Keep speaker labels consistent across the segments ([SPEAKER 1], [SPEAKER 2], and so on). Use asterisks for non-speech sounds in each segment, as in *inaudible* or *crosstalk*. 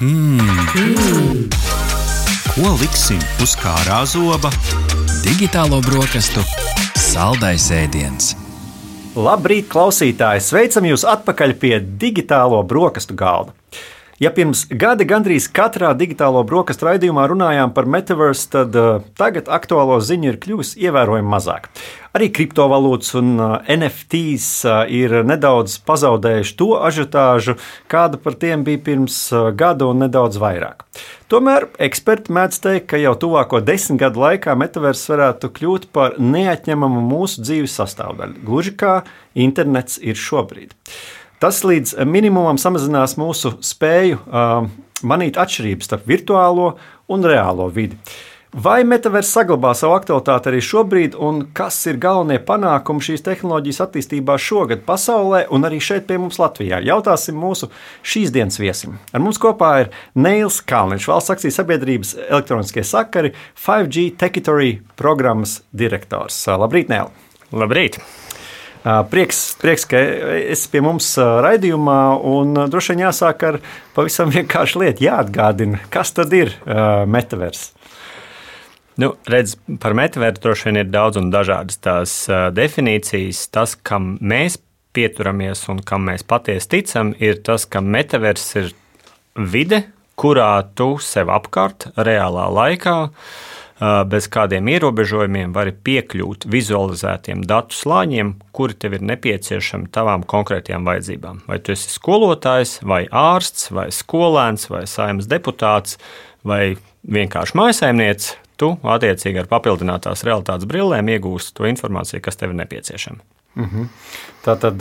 [SPEAKER 1] Hmm. Ko liksim uz kārā zoba?
[SPEAKER 2] Digitālo brokastu saldais ēdiens.
[SPEAKER 3] Labrīt, klausītāji! Sveicam jūs atpakaļ pie digitālo brokastu galda. Ja pirms gada gandrīz katrā digitālo brokastu raidījumā runājām par metaversu, tad uh, tagad aktuālo ziņu ir kļuvusi ievērojami mazāk. Arī kriptovalūtas un uh, NFTs uh, ir nedaudz pazaudējuši to ažiotāžu, kāda par tiem bija pirms uh, gada un nedaudz vairāk. Tomēr eksperti mēdz teikt, ka jau tuvāko desmit gadu laikā metavers varētu kļūt par neatņemamu mūsu dzīves sastāvdaļu, gluži kā internets ir šobrīd. Tas līdz minimumam samazinās mūsu spēju uh, manīt atšķirības starp virtuālo un reālo vidi. Vai metavers saglabā savu aktualitāti arī šobrīd, un kas ir galvenie panākumi šīs tehnoloģijas attīstībā šogad pasaulē un arī šeit pie mums Latvijā? Jautāsim mūsu šīs dienas viesim. Ar mums kopā ir Neils Kalniņš, valsts akcijas sabiedrības elektroniskie sakari, 5G Techitory programmas direktors. Labrīt, Neil!
[SPEAKER 4] Labrīt!
[SPEAKER 3] Prieks, prieks, ka esi pie mums raidījumā, un droši vien jāsāk ar pavisam *laughs* vienkāršu lietu. Jāatgādina, kas tad ir metavers.
[SPEAKER 4] Nu, redz, par metaversu droši vien ir daudz un dažādas tās definīcijas. Tas, kam mēs pieturamies un kam mēs patiesi ticam, ir tas, ka metavers ir vide, kurā tu sev apkārt reālā laikā uh, bez kādiem ierobežojumiem vari piekļūt vizualizētiem datu slāņiem, kuri tev ir nepieciešami tavām konkrētajām vajadzībām. Vai tu esi skolotājs, vai ārsts, vai skolēns, vai saimnes deputāts, vai vienkārši mājsaimnieks, tu attiecīgi ar papildinātās realitātes brillēm iegūsi to informāciju, kas tev ir nepieciešama.
[SPEAKER 3] Mm -hmm. Tā tad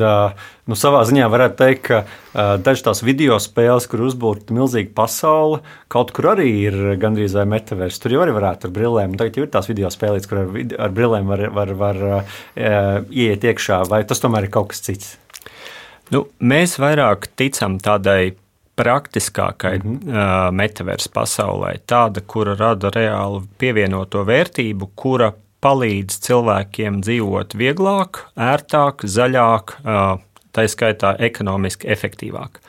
[SPEAKER 3] nu, savā ziņā varētu teikt, ka dažas tās video spēles, kur uzbūvēta milzīga pasaule, kaut kur arī ir gandrīz vai metavers. Tur jau arī varētu ar brillēm. Tagad jau ir tās video spēlītas, kur ar, ar brillēm var, var, var ieiet iekšā, vai tas tomēr ir kaut kas cits?
[SPEAKER 4] Nu, mēs vairāk ticam tādai praktiskākai mm -hmm. uh, metaversa pasaulē, tāda, kura rada reālu pievienoto vērtību, kura palīdz cilvēkiem dzīvot vieglāk, ērtāk, zaļāk, tā skaitā ekonomiski efektīvāk.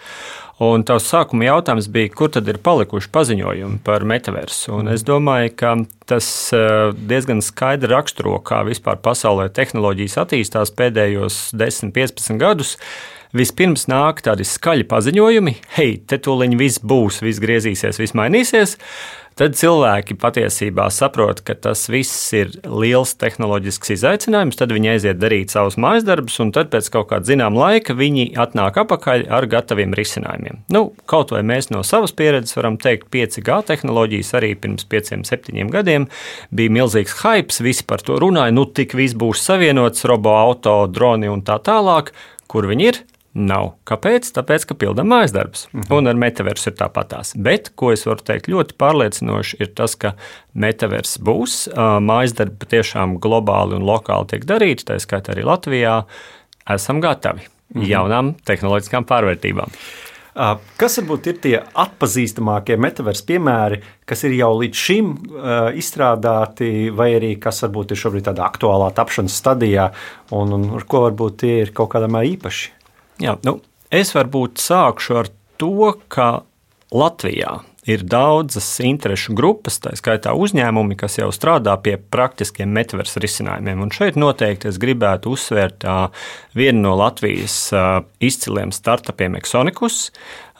[SPEAKER 4] Un tavs sākuma jautājums bija, kur tad ir palikuši paziņojumi par metaversu? Un es domāju, ka tas diezgan skaidri raksturo, kā vispār pasaulē tehnoloģijas attīstās pēdējos 10, 15 gadus. Vispirms nāk tādi skaļi paziņojumi, hei, te tūlīt viss būs, viss griezīsies, viss mainīsies tad cilvēki patiesībā saprot, ka tas viss ir liels tehnoloģisks izaicinājums. Tad viņi aiziet darīt savus mājas darbus, un tad pēc kaut kāda zināma laika viņi atnāk atpakaļ ar gataviem risinājumiem. Nu, kaut vai mēs no savas pieredzes varam teikt, 5G tehnoloģijas arī pirms 5, 7 gadiem bija milzīgs hype, visi par to runāja, nu tik viss būs savienots, robo auto, droni un tā tālāk. Kur viņi ir? Nav. Kāpēc? Tāpēc, ka pildām mājas darbus. Mm -hmm. Un ar metaversu ir tāpatās. Bet, ko es varu teikt ļoti pārliecinoši, ir tas, ka metavers būs. Mājas darbi patiešām globāli un lokāli tiek darīti, tā skaitā arī Latvijā. Esam gatavi mm -hmm. jaunām tehnoloģiskām pārvērtībām.
[SPEAKER 3] Kas varbūt ir tie atpazīstamākie metaversa piemēri, kas ir jau līdz šim uh, izstrādāti, vai arī kas varbūt ir šobrīd tādā aktuālā tapšanas stadijā, un, un ar ko varbūt tie ir kaut kādā mērā īpaši?
[SPEAKER 4] Jā, nu, es varbūt sākšu ar to, ka Latvijā ir daudzas interesu grupas, tā skaitā uzņēmumi, kas jau strādā pie praktiskiem metaversa risinājumiem. Un šeit noteikti es gribētu uzsvērt vienu no Latvijas izciliem startupiem Exonicus,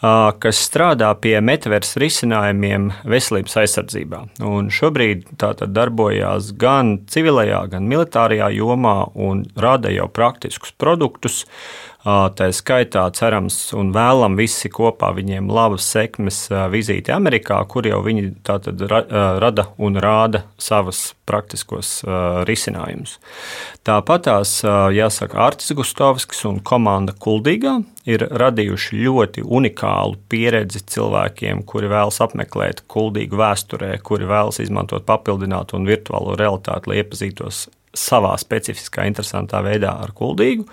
[SPEAKER 4] kas strādā pie metaversa risinājumiem veselības aizsardzībā. Un šobrīd tā darbojās gan civilajā, gan militārajā jomā un rada jau praktiskus produktus. Tā skaitā cerams un vēlam visi kopā viņiem labas sekmes vizīti Amerikā, kur jau viņi tātad rada un rāda savas praktiskos risinājumus. Tāpat tās, jāsaka, Artis Gustovskis un komanda Kuldīgā ir radījuši ļoti unikālu pieredzi cilvēkiem, kuri vēlas apmeklēt kuldīgu vēsturē, kuri vēlas izmantot papildinātu un virtuālo realitāti, lai iepazītos savā specifiskā, interesantā veidā ar kuldīgu.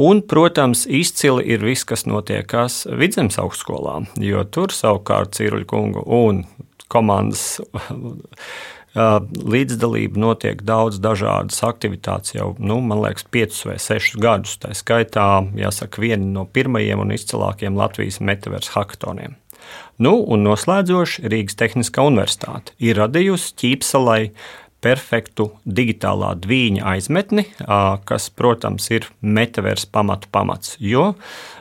[SPEAKER 4] Un, protams, izcili ir viss, kas notiekās Vidzemes augstskolā, jo tur savukārt Cīruļa kungu un komandas *laughs* līdzdalība notiek daudz dažādas aktivitātes jau, nu, man liekas, piecus vai sešus gadus. Tā skaitā, jāsaka, viena no pirmajiem un izcilākajiem Latvijas metaversa hackathoniem. Nu, un noslēdzoši Rīgas Tehniskā Universitāte ir radījusi ķīpsalai perfektu digitālā dviņa aizmetni, kas, protams, ir metaversa pamatu pamats. Jo,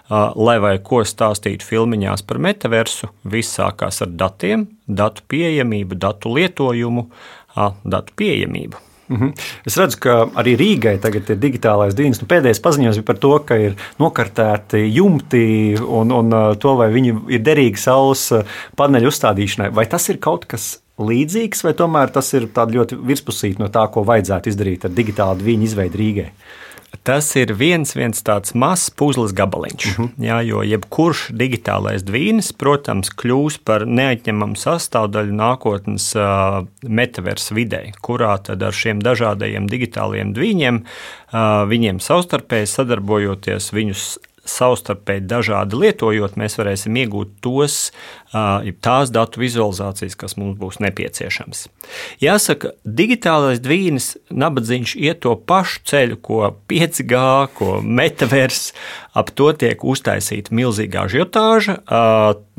[SPEAKER 4] lai vai ko stāstītu filmiņās par metaversu, viss sākās ar datiem, datu pieejamību, datu lietojumu, datu pieejamību.
[SPEAKER 3] -hmm. Es redzu, ka arī Rīgai tagad ir digitālais dienas. Nu, pēdējais paziņojums bija par to, ka ir nokartēti jumti un, un to, vai viņi ir derīgi saules paneļu uzstādīšanai. Vai tas ir kaut kas līdzīgs, vai tomēr tas ir ļoti virspusīgi no tā, ko vajadzētu izdarīt ar digitālu dviņu izveidu Rīgai?
[SPEAKER 4] Tas ir viens, viens tāds mazs puzles gabaliņš. Uh mhm. -huh. jā, jo jebkurš digitālais dvīnis, protams, kļūs par neatņemamu sastāvdaļu nākotnes uh, metaversa vidē, kurā tad ar šiem dažādajiem digitāliem dviņiem, uh, viņiem savstarpēji sadarbojoties, viņus savstarpēji dažādi lietojot, mēs varēsim iegūt tos, tās datu vizualizācijas, kas mums būs nepieciešams. Jāsaka, digitālais dvīnis, nabadzīgs iet to pašu ceļu, ko 5G, ko metavers. Ap to tiek uztaisīta milzīga ažiotāža.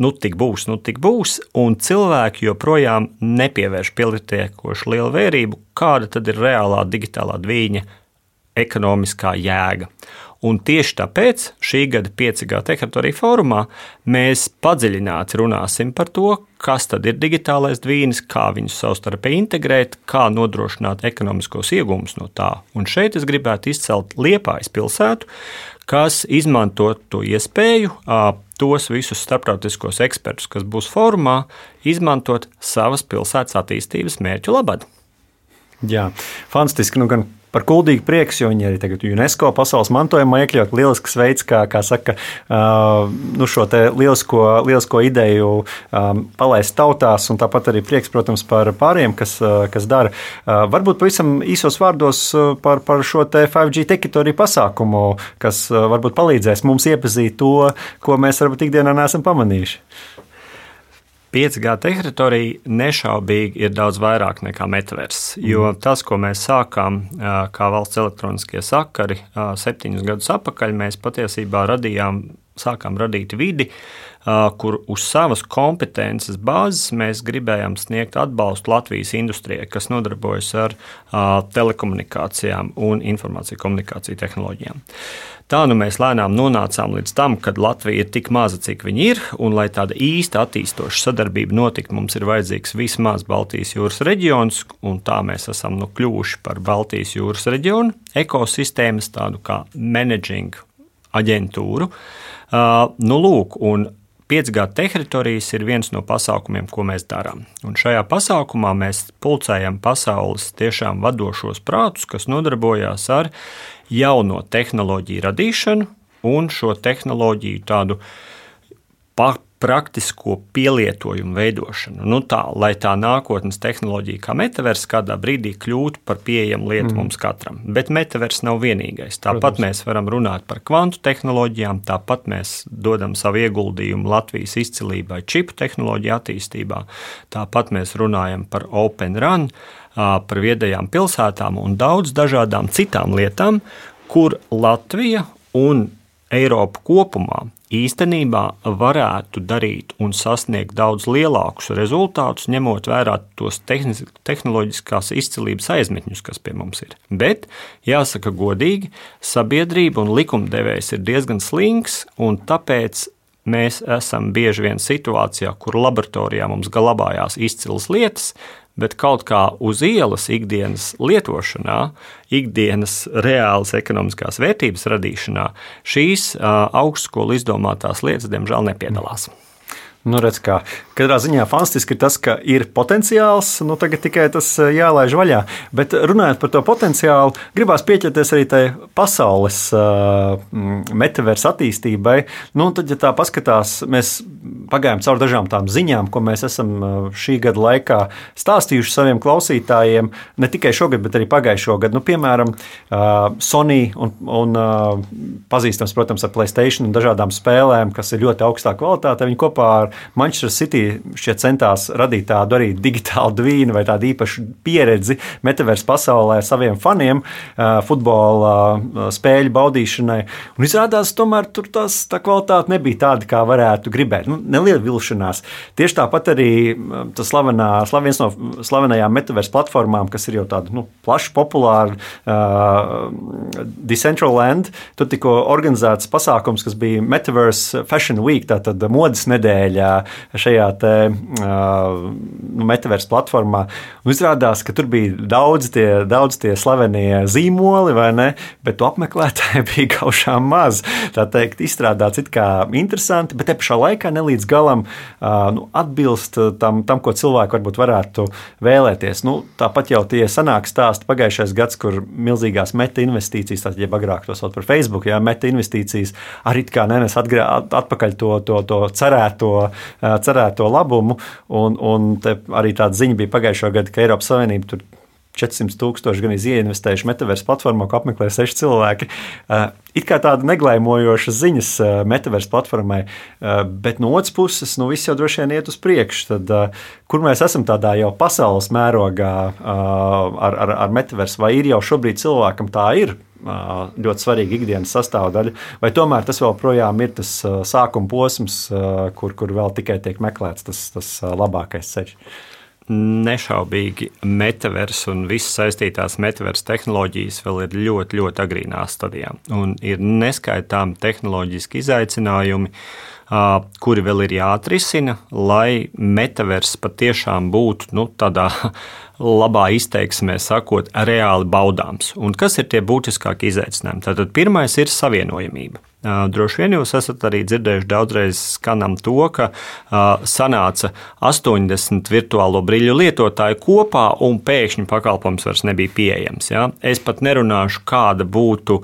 [SPEAKER 4] Nu, tik būs, nu, tik būs, un cilvēki joprojām nepievērš pietiekoši lielu vērību, kāda tad ir reālā digitālā dvīņa ekonomiskā jēga. Un tieši tāpēc šī gada 5G tehnoloģija fórumā mēs padziļināti runāsim par to, kas tad ir digitālais dvīnis, kā viņus savstarpēji integrēt, kā nodrošināt ekonomiskos iegūmus no tā. Un šeit es gribētu izcelt Liepājas pilsētu, kas izmanto to iespēju tos visus starptautiskos ekspertus, kas būs fórumā, izmantot savas pilsētas attīstības mērķu labad.
[SPEAKER 3] Jā, fantastiski. Nu, gan par kuldīgu prieks, jo viņi arī tagad UNESCO pasaules mantojumā iekļaut lielisks veids, kā, kā saka, nu šo lielisko, lielisko ideju palaist tautās, un tāpat arī prieks, protams, par pāriem, kas, kas dara. Varbūt pavisam īsos vārdos par, par šo te 5G teritoriju pasākumu, kas varbūt palīdzēs mums iepazīt to, ko mēs varbūt ikdienā neesam pamanījuši.
[SPEAKER 4] 5G teritorija nešaubīgi ir daudz vairāk nekā metvers. Jo mm. tas, ko mēs sākām kā valsts elektroniskie sakari septiņus gadus atpakaļ, mēs patiesībā radījām, sākām radīt vidi, kur uz savas kompetences bāzes mēs gribējām sniegt atbalstu Latvijas industrijai, kas nodarbojas ar telekomunikācijām un informāciju komunikāciju tehnoloģijām. Tā nu mēs lēnām nonācām līdz tam, kad Latvija ir tik maza, cik viņa ir, un lai tāda īsta attīstoša sadarbība notiktu, mums ir vajadzīgs vismaz Baltijas jūras reģions, un tā mēs esam nu kļuvuši par Baltijas jūras reģionu ekosistēmas tādu kā managing aģentūru. Uh, nu, lūk, un 5G teritorijas ir viens no pasākumiem, ko mēs darām. Un šajā pasākumā mēs pulcējam pasaules tiešām vadošos prātus, kas nodarbojās ar jauno tehnoloģiju radīšanu un šo tehnoloģiju tādu praktisko pielietojumu veidošanu. Nu tā, lai tā nākotnes tehnoloģija, kā metavers, kādā brīdī kļūtu par pieejamu lietu mm. mums katram. Bet metavers nav vienīgais. Tāpat Protams. mēs varam runāt par kvantu tehnoloģijām, tāpat mēs dodam savu ieguldījumu Latvijas izcilībai, čipu tehnoloģiju attīstībā, tāpat mēs runājam par Open Run par viedajām pilsētām un daudz dažādām citām lietām, kur Latvija un Eiropa kopumā īstenībā varētu darīt un sasniegt daudz lielākus rezultātus, ņemot vērā tos tehnoloģiskās izcilības aizmetņus, kas pie mums ir. Bet, jāsaka godīgi, sabiedrība un likumdevējs ir diezgan slinks, un tāpēc mēs esam bieži vien situācijā, kur laboratorijā mums glabājās izcilas lietas, bet kaut kā uz ielas ikdienas lietošanā, ikdienas reālas ekonomiskās vērtības radīšanā, šīs augstskolu izdomātās lietas, diemžēl, nepiedalās. Mm.
[SPEAKER 3] Nu, redz, kā. Katrā ziņā fantastiski ir tas, ka ir potenciāls, nu tagad tikai tas eh, jālaiž vaļā. Bet runājot par to potenciālu, gribās pieķerties arī tai pasaules uh, metaversa attīstībai. Nu, tad, ja tā paskatās, mēs pagājām cauri dažām tām ziņām, ko mēs esam šī gada laikā stāstījuši saviem klausītājiem, ne tikai šogad, bet arī pagājušo gadu. Nu, piemēram, uh, Sony un, un uh, pazīstams, protams, ar Playstation un dažādām spēlēm, kas ir ļoti augstā kvalitātē. Viņi kopā ar Manchester City šķiet centās radīt tādu arī digitālu dvīnu vai tādu īpašu pieredzi metaverse pasaulē saviem faniem, futbola spēļu baudīšanai. Un izrādās, tomēr tur tas, tā kvalitāte nebija tāda, kā varētu gribēt. Nu, neliela vilšanās. Tieši tāpat arī tas slavenā, viens no slavenajām metaverse platformām, kas ir jau tāda nu, plaša, populāra, uh, Decentraland, tur tikko organizēts pasākums, kas bija Metaverse Fashion Week, tātad modes nedēļa šajā te, nu, Metaverse platformā. Un izrādās, ka tur bija daudz tie, daudz tie slavenie zīmoli, ne? Bet to apmeklētāji *laughs* bija gaužām maz. Tā teikt, izstrādāts it kā interesanti, bet te pašā laikā nelīdz galam uh, nu, atbilst tam, tam, ko cilvēki varbūt varētu vēlēties. Nu, tāpat jau tie sanāk stāsti pagājušais gads, kur milzīgās meta investīcijas, tad, ja agrāk to sauc par Facebook, jā, meta investīcijas arī kā nenes atgrā, atpakaļ to, to, to cerēto, cerēto labumu. Un, un arī tāda ziņa bija pagājušā gada, ka Eiropas Savienība tur 400 tūkstoši gan ieinvestējuši metaverse platformā, ko apmeklē seši cilvēki. It kā tāda neglaimojoša ziņas metaverse platformai, bet no otras puses, nu, viss jau droši vien iet uz priekšu. Tad, kur mēs esam tādā jau pasaules mērogā ar, ar, ar metaverse, vai ir jau šobrīd cilvēkam tā ir? ļoti svarīga ikdienas sastāvdaļa, vai tomēr tas joprojām ir tas sākuma posms, kur, kur vēl tikai tiek meklēts tas, tas labākais ceļš
[SPEAKER 4] nešaubīgi metavers un visas saistītās metavers tehnoloģijas vēl ir ļoti, ļoti agrīnā stadijā. Un ir neskaitāmi tehnoloģiski izaicinājumi, kuri vēl ir jāatrisina, lai metavers patiešām būtu nu, tādā labā izteiksmē sakot, reāli baudāms. Un kas ir tie būtiskākie izaicinājumi? Tātad pirmais ir savienojamība. Droši vien jūs esat arī dzirdējuši daudzreiz skanam to, ka sanāca 80 virtuālo brīļu lietotāju kopā un pēkšņi pakalpojums vairs nebija pieejams. Ja? Es pat nerunāšu, kāda būtu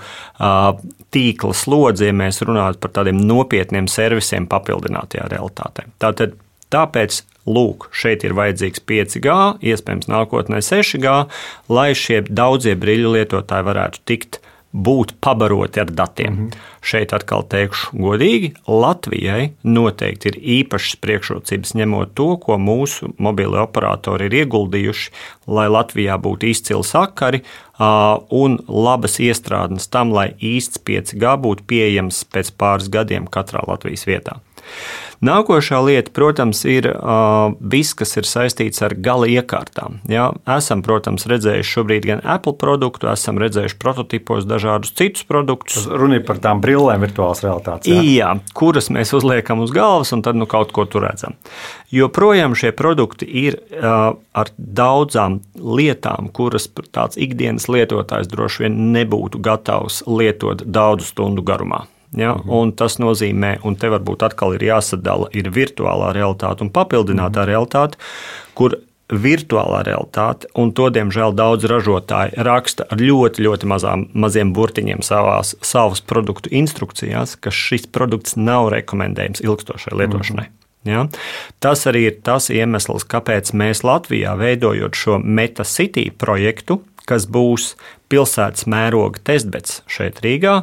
[SPEAKER 4] tīkla slodze, ja mēs runātu par tādiem nopietniem servisiem papildinātajā realitātē. Tātad Tāpēc lūk, šeit ir vajadzīgs 5G, iespējams, nākotnē 6G, lai šie daudzie brīļu lietotāji varētu tikt būt pabaroti ar datiem. Mm -hmm. Šeit atkal teikšu godīgi, Latvijai noteikti ir īpašas priekšrocības ņemot to, ko mūsu mobilie operatori ir ieguldījuši, lai Latvijā būtu izcili sakari un labas iestrādes tam, lai īsts 5G būtu pieejams pēc pāris gadiem katrā Latvijas vietā. Nākošā lieta, protams, ir uh, viss, kas ir saistīts ar gala iekārtām. Jā, esam, protams, redzējuši šobrīd gan Apple produktu, esam redzējuši prototipos dažādus citus produktus.
[SPEAKER 3] Runa ir par tām brillēm virtuālās realitātes.
[SPEAKER 4] Jā? jā, kuras mēs uzliekam uz galvas un tad nu kaut ko tur redzam. Joprojām šie produkti ir uh, ar daudzām lietām, kuras tāds ikdienas lietotājs droši vien nebūtu gatavs lietot daudzu stundu garumā. Ja, mhm. Tas nozīmē, un te varbūt atkal ir jāsadala, ir virtuālā realitāte un papildinātā mhm. realitāte, kur virtuālā realitāte, un to, diemžēl, daudz ražotāji raksta ar ļoti, ļoti mazām, maziem burtiņiem savās, savas produktu instrukcijās, ka šis produkts nav rekomendējams ilgstošai lietošanai. Mm. Ja? Tas arī ir tas iemesls, kāpēc mēs Latvijā, veidojot šo MetaCity projektu, kas būs pilsētas mēroga testbeds šeit Rīgā,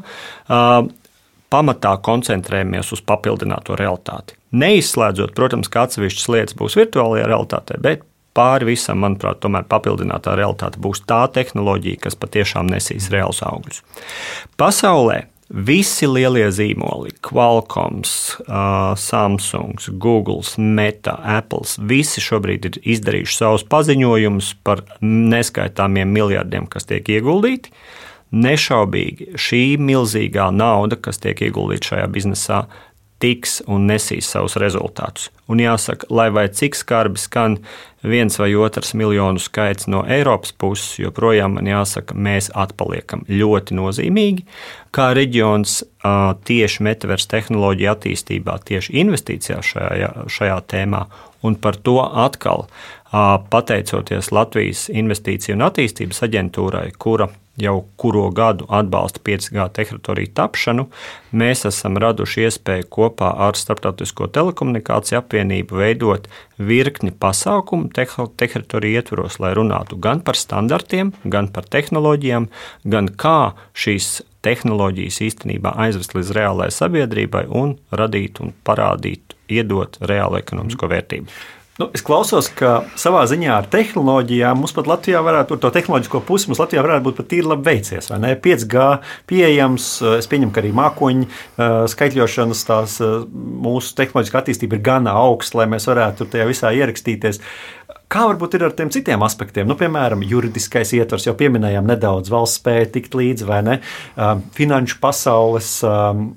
[SPEAKER 4] pamatā koncentrējamies uz papildināto realitāti. Neizslēdzot, protams, ka atsevišķas lietas būs virtuālajā realitātē, bet pāri visam, manuprāt, tomēr papildinātā realitāte būs tā tehnoloģija, kas patiešām nesīs reālus augļus. Pasaulē visi lielie zīmoli, Qualcomms, Samsung, Google, Meta, Apple, visi šobrīd ir izdarījuši savus paziņojumus par neskaitāmiem miljardiem, kas tiek ieguldīti. Nešaubīgi šī milzīgā nauda, kas tiek ieguldīta šajā biznesā, tiks un nesīs savus rezultātus. Un jāsaka, lai vai cik skarbi skan viens vai otrs miljonu skaits no Eiropas puses, joprojām man jāsaka, mēs atpaliekam ļoti nozīmīgi. Kā reģions tieši metaversa tehnoloģija attīstībā, tieši investīcijās šajā, šajā tēmā, un par to atkal pateicoties Latvijas Investīciju un attīstības aģentūrai, kura jau kuro gadu atbalsta 5G tehnoloģiju tapšanu, mēs esam raduši iespēju kopā ar Startautisko telekomunikāciju apvienību veidot virkni pasākumu tehnoloģiju ietvaros, lai runātu gan par standartiem, gan par tehnoloģijām, gan kā šīs tehnoloģijas īstenībā aizvest līdz reālajai sabiedrībai un radīt un parādīt iedot reālu ekonomisko vērtību.
[SPEAKER 3] Nu, es klausos, ka savā ziņā ar tehnoloģijām mums pat Latvijā varētu, to tehnoloģisko pusi mums Latvijā varētu būt pat tīri labi veicies. 5G pieejams, es pieņemu, ka arī mākoņu skaitļošanas tās mūsu tehnoloģiskā attīstība ir gana augsta, lai mēs varētu tajā visā ierakstīties. Kā varbūt ir ar tiem citiem aspektiem? Nu, piemēram, juridiskais ietvers, jau pieminējām nedaudz valsts spēja tikt līdzi, vai ne? Um, finanšu pasaules um,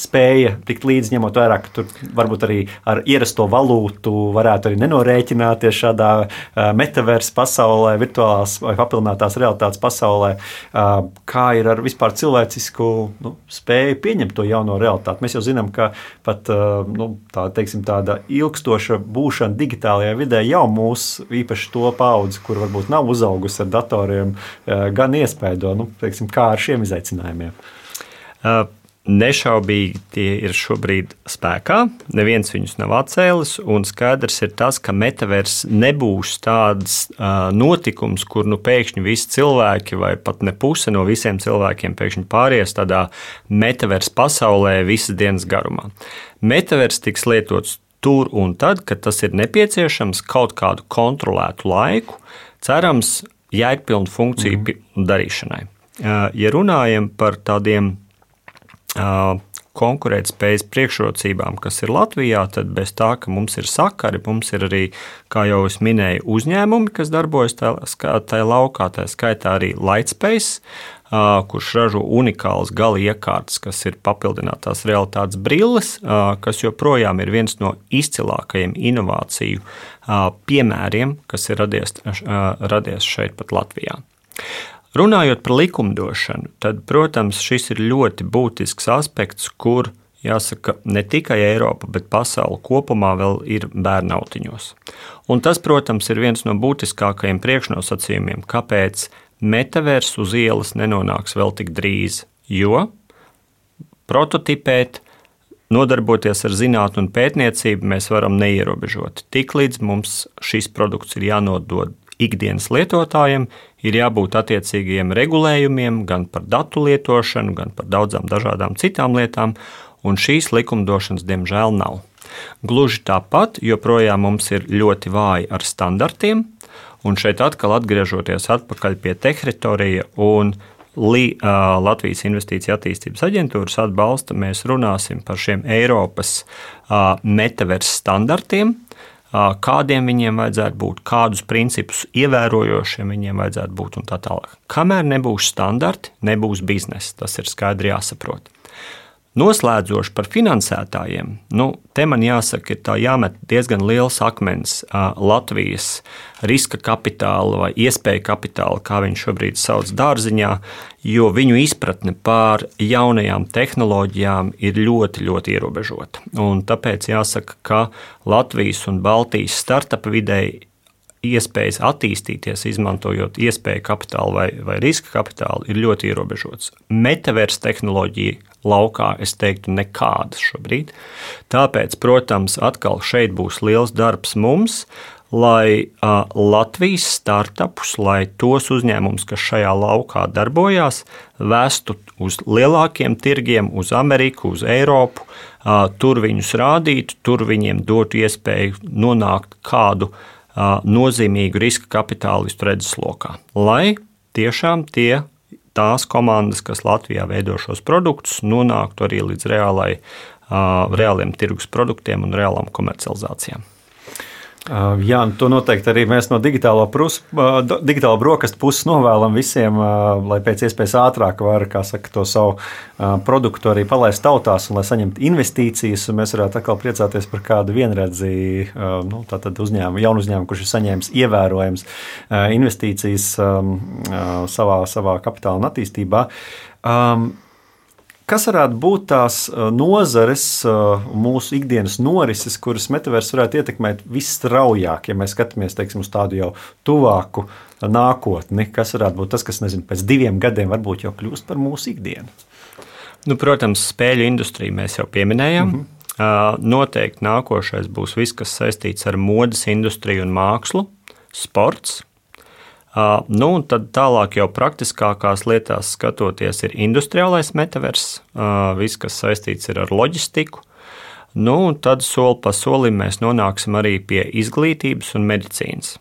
[SPEAKER 3] spēja tikt līdzi, ņemot vērā, ka tur varbūt arī ar ierasto valūtu varētu arī nenorēķināties šādā uh, metaversa pasaulē, virtuālās vai papildinātās realitātes pasaulē. Uh, kā ir ar vispār cilvēcisku nu, spēju pieņemt to jauno realitāti? Mēs jau zinām, ka pat uh, nu, tā, teiksim, tāda ilgstoša būšana digitālajā vidē jau mūs mūs, īpaši to paudzi, kur varbūt nav uzaugusi ar datoriem, eh, gan iespēja, nu, teiksim, kā ar šiem izaicinājumiem?
[SPEAKER 4] Uh. Nešaubīgi tie ir šobrīd spēkā. Neviens viņus nav atcēlis. Un skaidrs ir tas, ka metavers nebūs tāds uh, notikums, kur nu pēkšņi visi cilvēki, vai pat ne puse no visiem cilvēkiem, pēkšņi pāries tādā metavers pasaulē visas dienas garumā. Metavers tiks lietots tur un tad, kad tas ir nepieciešams kaut kādu kontrolētu laiku, cerams, jēgpilnu funkciju mm. darīšanai. Ja runājam par tādiem konkurētspējas priekšrocībām, kas ir Latvijā, tad bez tā, ka mums ir sakari, mums ir arī, kā jau es minēju, uzņēmumi, kas darbojas tajā laukā, tā skaitā arī Lightspace, kurš ražo unikālas gala iekārtas, kas ir papildinātās realitātes brilles, kas joprojām ir viens no izcilākajiem inovāciju piemēriem, kas ir radies, radies šeit, pat Latvijā. Runājot par likumdošanu, tad, protams, šis ir ļoti būtisks aspekts, kur jāsaka, ne tikai Eiropa, bet pasaule kopumā vēl ir bērnautiņos. Un tas, protams, ir viens no būtiskākajiem priekšnosacījumiem, kāpēc metavers uz ielas nenonāks vēl tik drīz, jo prototipēt, nodarboties ar zinātnu un pētniecību mēs varam neierobežot. Tiklīdz mums šis produkts ir jānodod ikdienas lietotājiem, ir jābūt attiecīgiem regulējumiem gan par datu lietošanu, gan par daudzām dažādām citām lietām, un šīs likumdošanas diemžēl nav. Gluži tāpat joprojām mums ir ļoti vāji ar standartiem, Un šeit atkal atgriežoties atpakaļ pie teritorija un Li, uh, Latvijas Investīcija attīstības aģentūras atbalsta, mēs runāsim par šiem Eiropas uh, metaversa standartiem, uh, kādiem viņiem vajadzētu būt, kādus principus ievērojošiem viņiem vajadzētu būt un tā tālāk. Kamēr nebūs standarti, nebūs biznesa. Tas ir skaidri jāsaprot. Noslēdzoši par finansētājiem, nu, te man jāsaka, ir jāmet diezgan liels akmens Latvijas riska kapitāla vai iespēju kapitāla, kā viņš šobrīd sauc dārziņā, jo viņu izpratne par jaunajām tehnoloģijām ir ļoti, ļoti ierobežota. Un tāpēc jāsaka, ka Latvijas un Baltijas startup videi iespējas attīstīties, izmantojot iespēju kapitālu vai, vai riska kapitālu, ir ļoti ierobežots. Metaversa tehnoloģija laukā es teiktu nekādas šobrīd. Tāpēc, protams, atkal šeit būs liels darbs mums. Lai uh, Latvijas startupus, lai tos uzņēmumus, kas šajā laukā darbojās, vestu uz lielākiem tirgiem, uz Ameriku, uz Eiropu, uh, tur viņus rādītu, tur viņiem dotu iespēju nonākt kādu uh, nozīmīgu riska kapitālistu redzeslokā, lai tiešām tie tās komandas, kas Latvijā veido šos produktus, nonāktu arī līdz reālai, reāliem tirgus produktiem un reālām komercializācijām.
[SPEAKER 3] Jā, nu, to noteikti arī mēs no digitālo, prus, digitālo brokastu puses novēlam visiem, lai pēc iespējas ātrāk var saka, to savu produktu arī palaist tautās un lai saņemtu investīcijas. Mēs varētu atkal priecāties par kādu vienredzi nu, uzņēmumu, jaunu uzņēmumu, kurš ir saņēmis ievērojams investīcijas savā, savā kapitāla un attīstībā. Kas varētu būt tās uh, nozares, uh, mūsu ikdienas norises, kuras metavers varētu ietekmēt visstraujāk, ja mēs skatāmies teiksim, uz tādu jau tuvāku nākotni? Kas varētu būt tas, kas nezinu, pēc diviem gadiem varbūt jau kļūst par mūsu ikdienu?
[SPEAKER 4] Nu, protams, spēļu industriju mēs jau pieminējām. Mm -hmm. Noteikti nākošais būs viss, kas saistīts ar modes industriju un mākslu, sports, nu, un tad tālāk jau praktiskākās lietās skatoties, ir industriālais metavers, uh, viss, kas saistīts ar loģistiku. Nu, tad soli pa solim mēs nonāksim arī pie izglītības un medicīnas.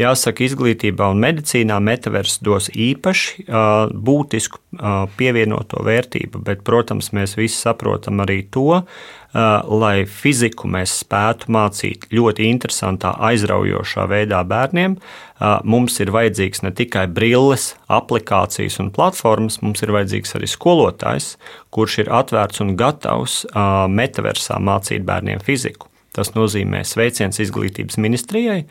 [SPEAKER 4] Jāsaka, izglītībā un medicīnā metavers dos īpaši būtisku pievienoto vērtību, bet, protams, mēs visi saprotam arī to, lai fiziku mēs spētu mācīt ļoti interesantā, aizraujošā veidā bērniem. Mums ir vajadzīgs ne tikai brilles, aplikācijas un platformas, mums ir vajadzīgs arī skolotājs, kurš ir atvērts un gatavs metaversā mācīt bērniem fiziku. Tas nozīmē sveiciens izglītības ministrijai.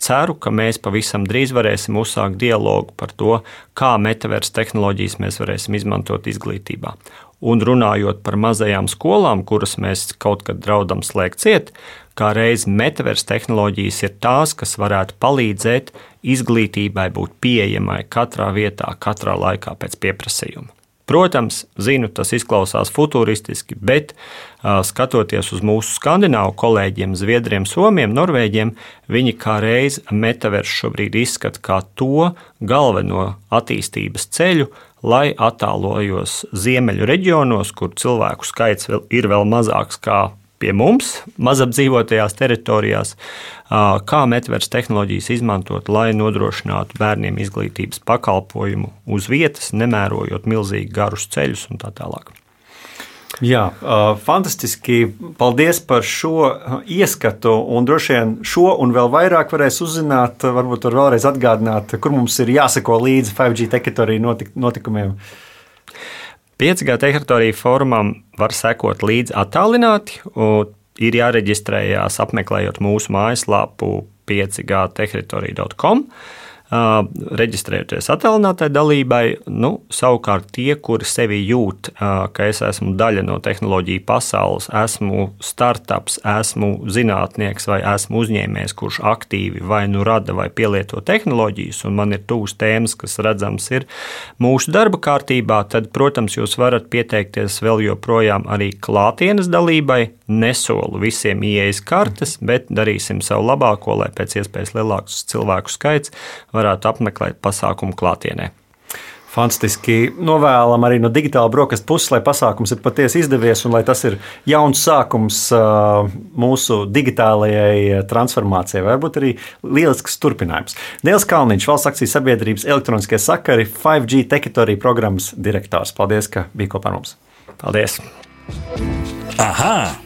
[SPEAKER 4] Ceru, ka mēs pavisam drīz varēsim uzsākt dialogu par to, kā metaversa tehnoloģijas mēs varēsim izmantot izglītībā. Un runājot par mazajām skolām, kuras mēs kaut kad draudam slēgt ciet, kā reiz metaversa tehnoloģijas ir tās, kas varētu palīdzēt izglītībai būt pieejamai katrā vietā, katrā laikā pēc pieprasījuma. Protams, zinu, tas izklausās futūristiski, bet skatoties uz mūsu skandināvu kolēģiem, Zviedriem, Somiem, Norvēģiem, viņi kā reiz metaversu šobrīd izskata kā to galveno attīstības ceļu, lai attālojos ziemeļu reģionos, kur cilvēku skaits ir vēl mazāks kā pie mums, mazapdzīvotajās teritorijās, kā metvers tehnoloģijas izmantot, lai nodrošinātu bērniem izglītības pakalpojumu uz vietas, nemērojot milzīgi garus ceļus un tā tālāk.
[SPEAKER 3] Jā, fantastiski. Paldies par šo ieskatu. Un droši vien šo un vēl vairāk varēs uzzināt. Varbūt var vēlreiz atgādināt, kur mums ir jāseko līdzi 5G teritoriju notikumiem.
[SPEAKER 4] 5G teritoriju fórumam var sekot līdzi attālināti. Ir jāreģistrējas apmeklējot mūsu mājaslapu 5gteritorija.com reģistrējoties attālinātai dalībai. Nu, savukārt, tie, kuri sevi jūt, ka es esmu daļa no tehnoloģiju pasaules, esmu startups, esmu zinātnieks vai esmu uzņēmējs, kurš aktīvi vai nu rada vai pielieto tehnoloģijas, un man ir tūs tēmas, kas redzams ir mūsu darba kārtībā, tad, protams, jūs varat pieteikties vēl joprojām arī klātienes dalībai. Nesolu visiem ieejas kartes, bet darīsim savu labāko, lai pēc iespējas lielāks cilvēku skaits varētu apmeklēt pasākumu klātienē.
[SPEAKER 3] Fantastiski. Novēlam arī no digitāla brokastu puses, lai pasākums ir patiesi izdevies un lai tas ir jauns sākums mūsu digitālajai transformācijai, varbūt arī lielisks turpinājums. Dēls Kalniņš, valsts akcijas sabiedrības elektroniskie sakari, 5G teritorija programmas direktors. Paldies, ka bija kopā ar mums.
[SPEAKER 4] Paldies!
[SPEAKER 1] Aha!